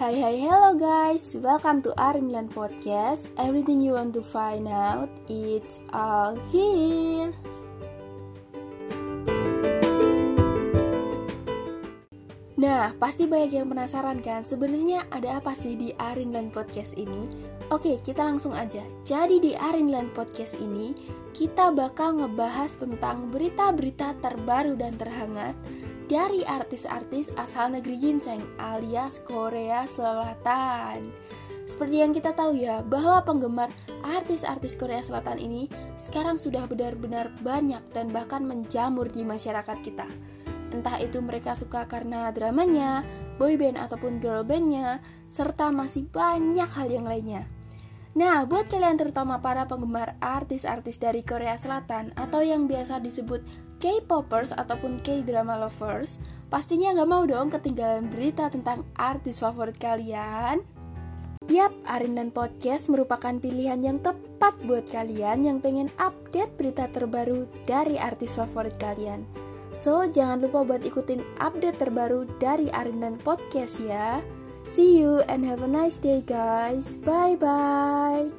Hai hai hello guys, welcome to Arinland Podcast Everything you want to find out, it's all here Nah, pasti banyak yang penasaran kan sebenarnya ada apa sih di Arinland Podcast ini? Oke, kita langsung aja. Jadi di Arinland Podcast ini, kita bakal ngebahas tentang berita-berita terbaru dan terhangat dari artis-artis asal negeri ginseng alias Korea Selatan. Seperti yang kita tahu ya, bahwa penggemar artis-artis Korea Selatan ini sekarang sudah benar-benar banyak dan bahkan menjamur di masyarakat kita. Entah itu mereka suka karena dramanya, boyband ataupun girl bandnya, serta masih banyak hal yang lainnya. Nah, buat kalian terutama para penggemar artis-artis dari Korea Selatan atau yang biasa disebut K-popers ataupun K-drama lovers, pastinya nggak mau dong ketinggalan berita tentang artis favorit kalian. Yap, Arinland Podcast merupakan pilihan yang tepat buat kalian yang pengen update berita terbaru dari artis favorit kalian. So, jangan lupa buat ikutin update terbaru dari Arindan Podcast ya. See you and have a nice day guys. Bye bye.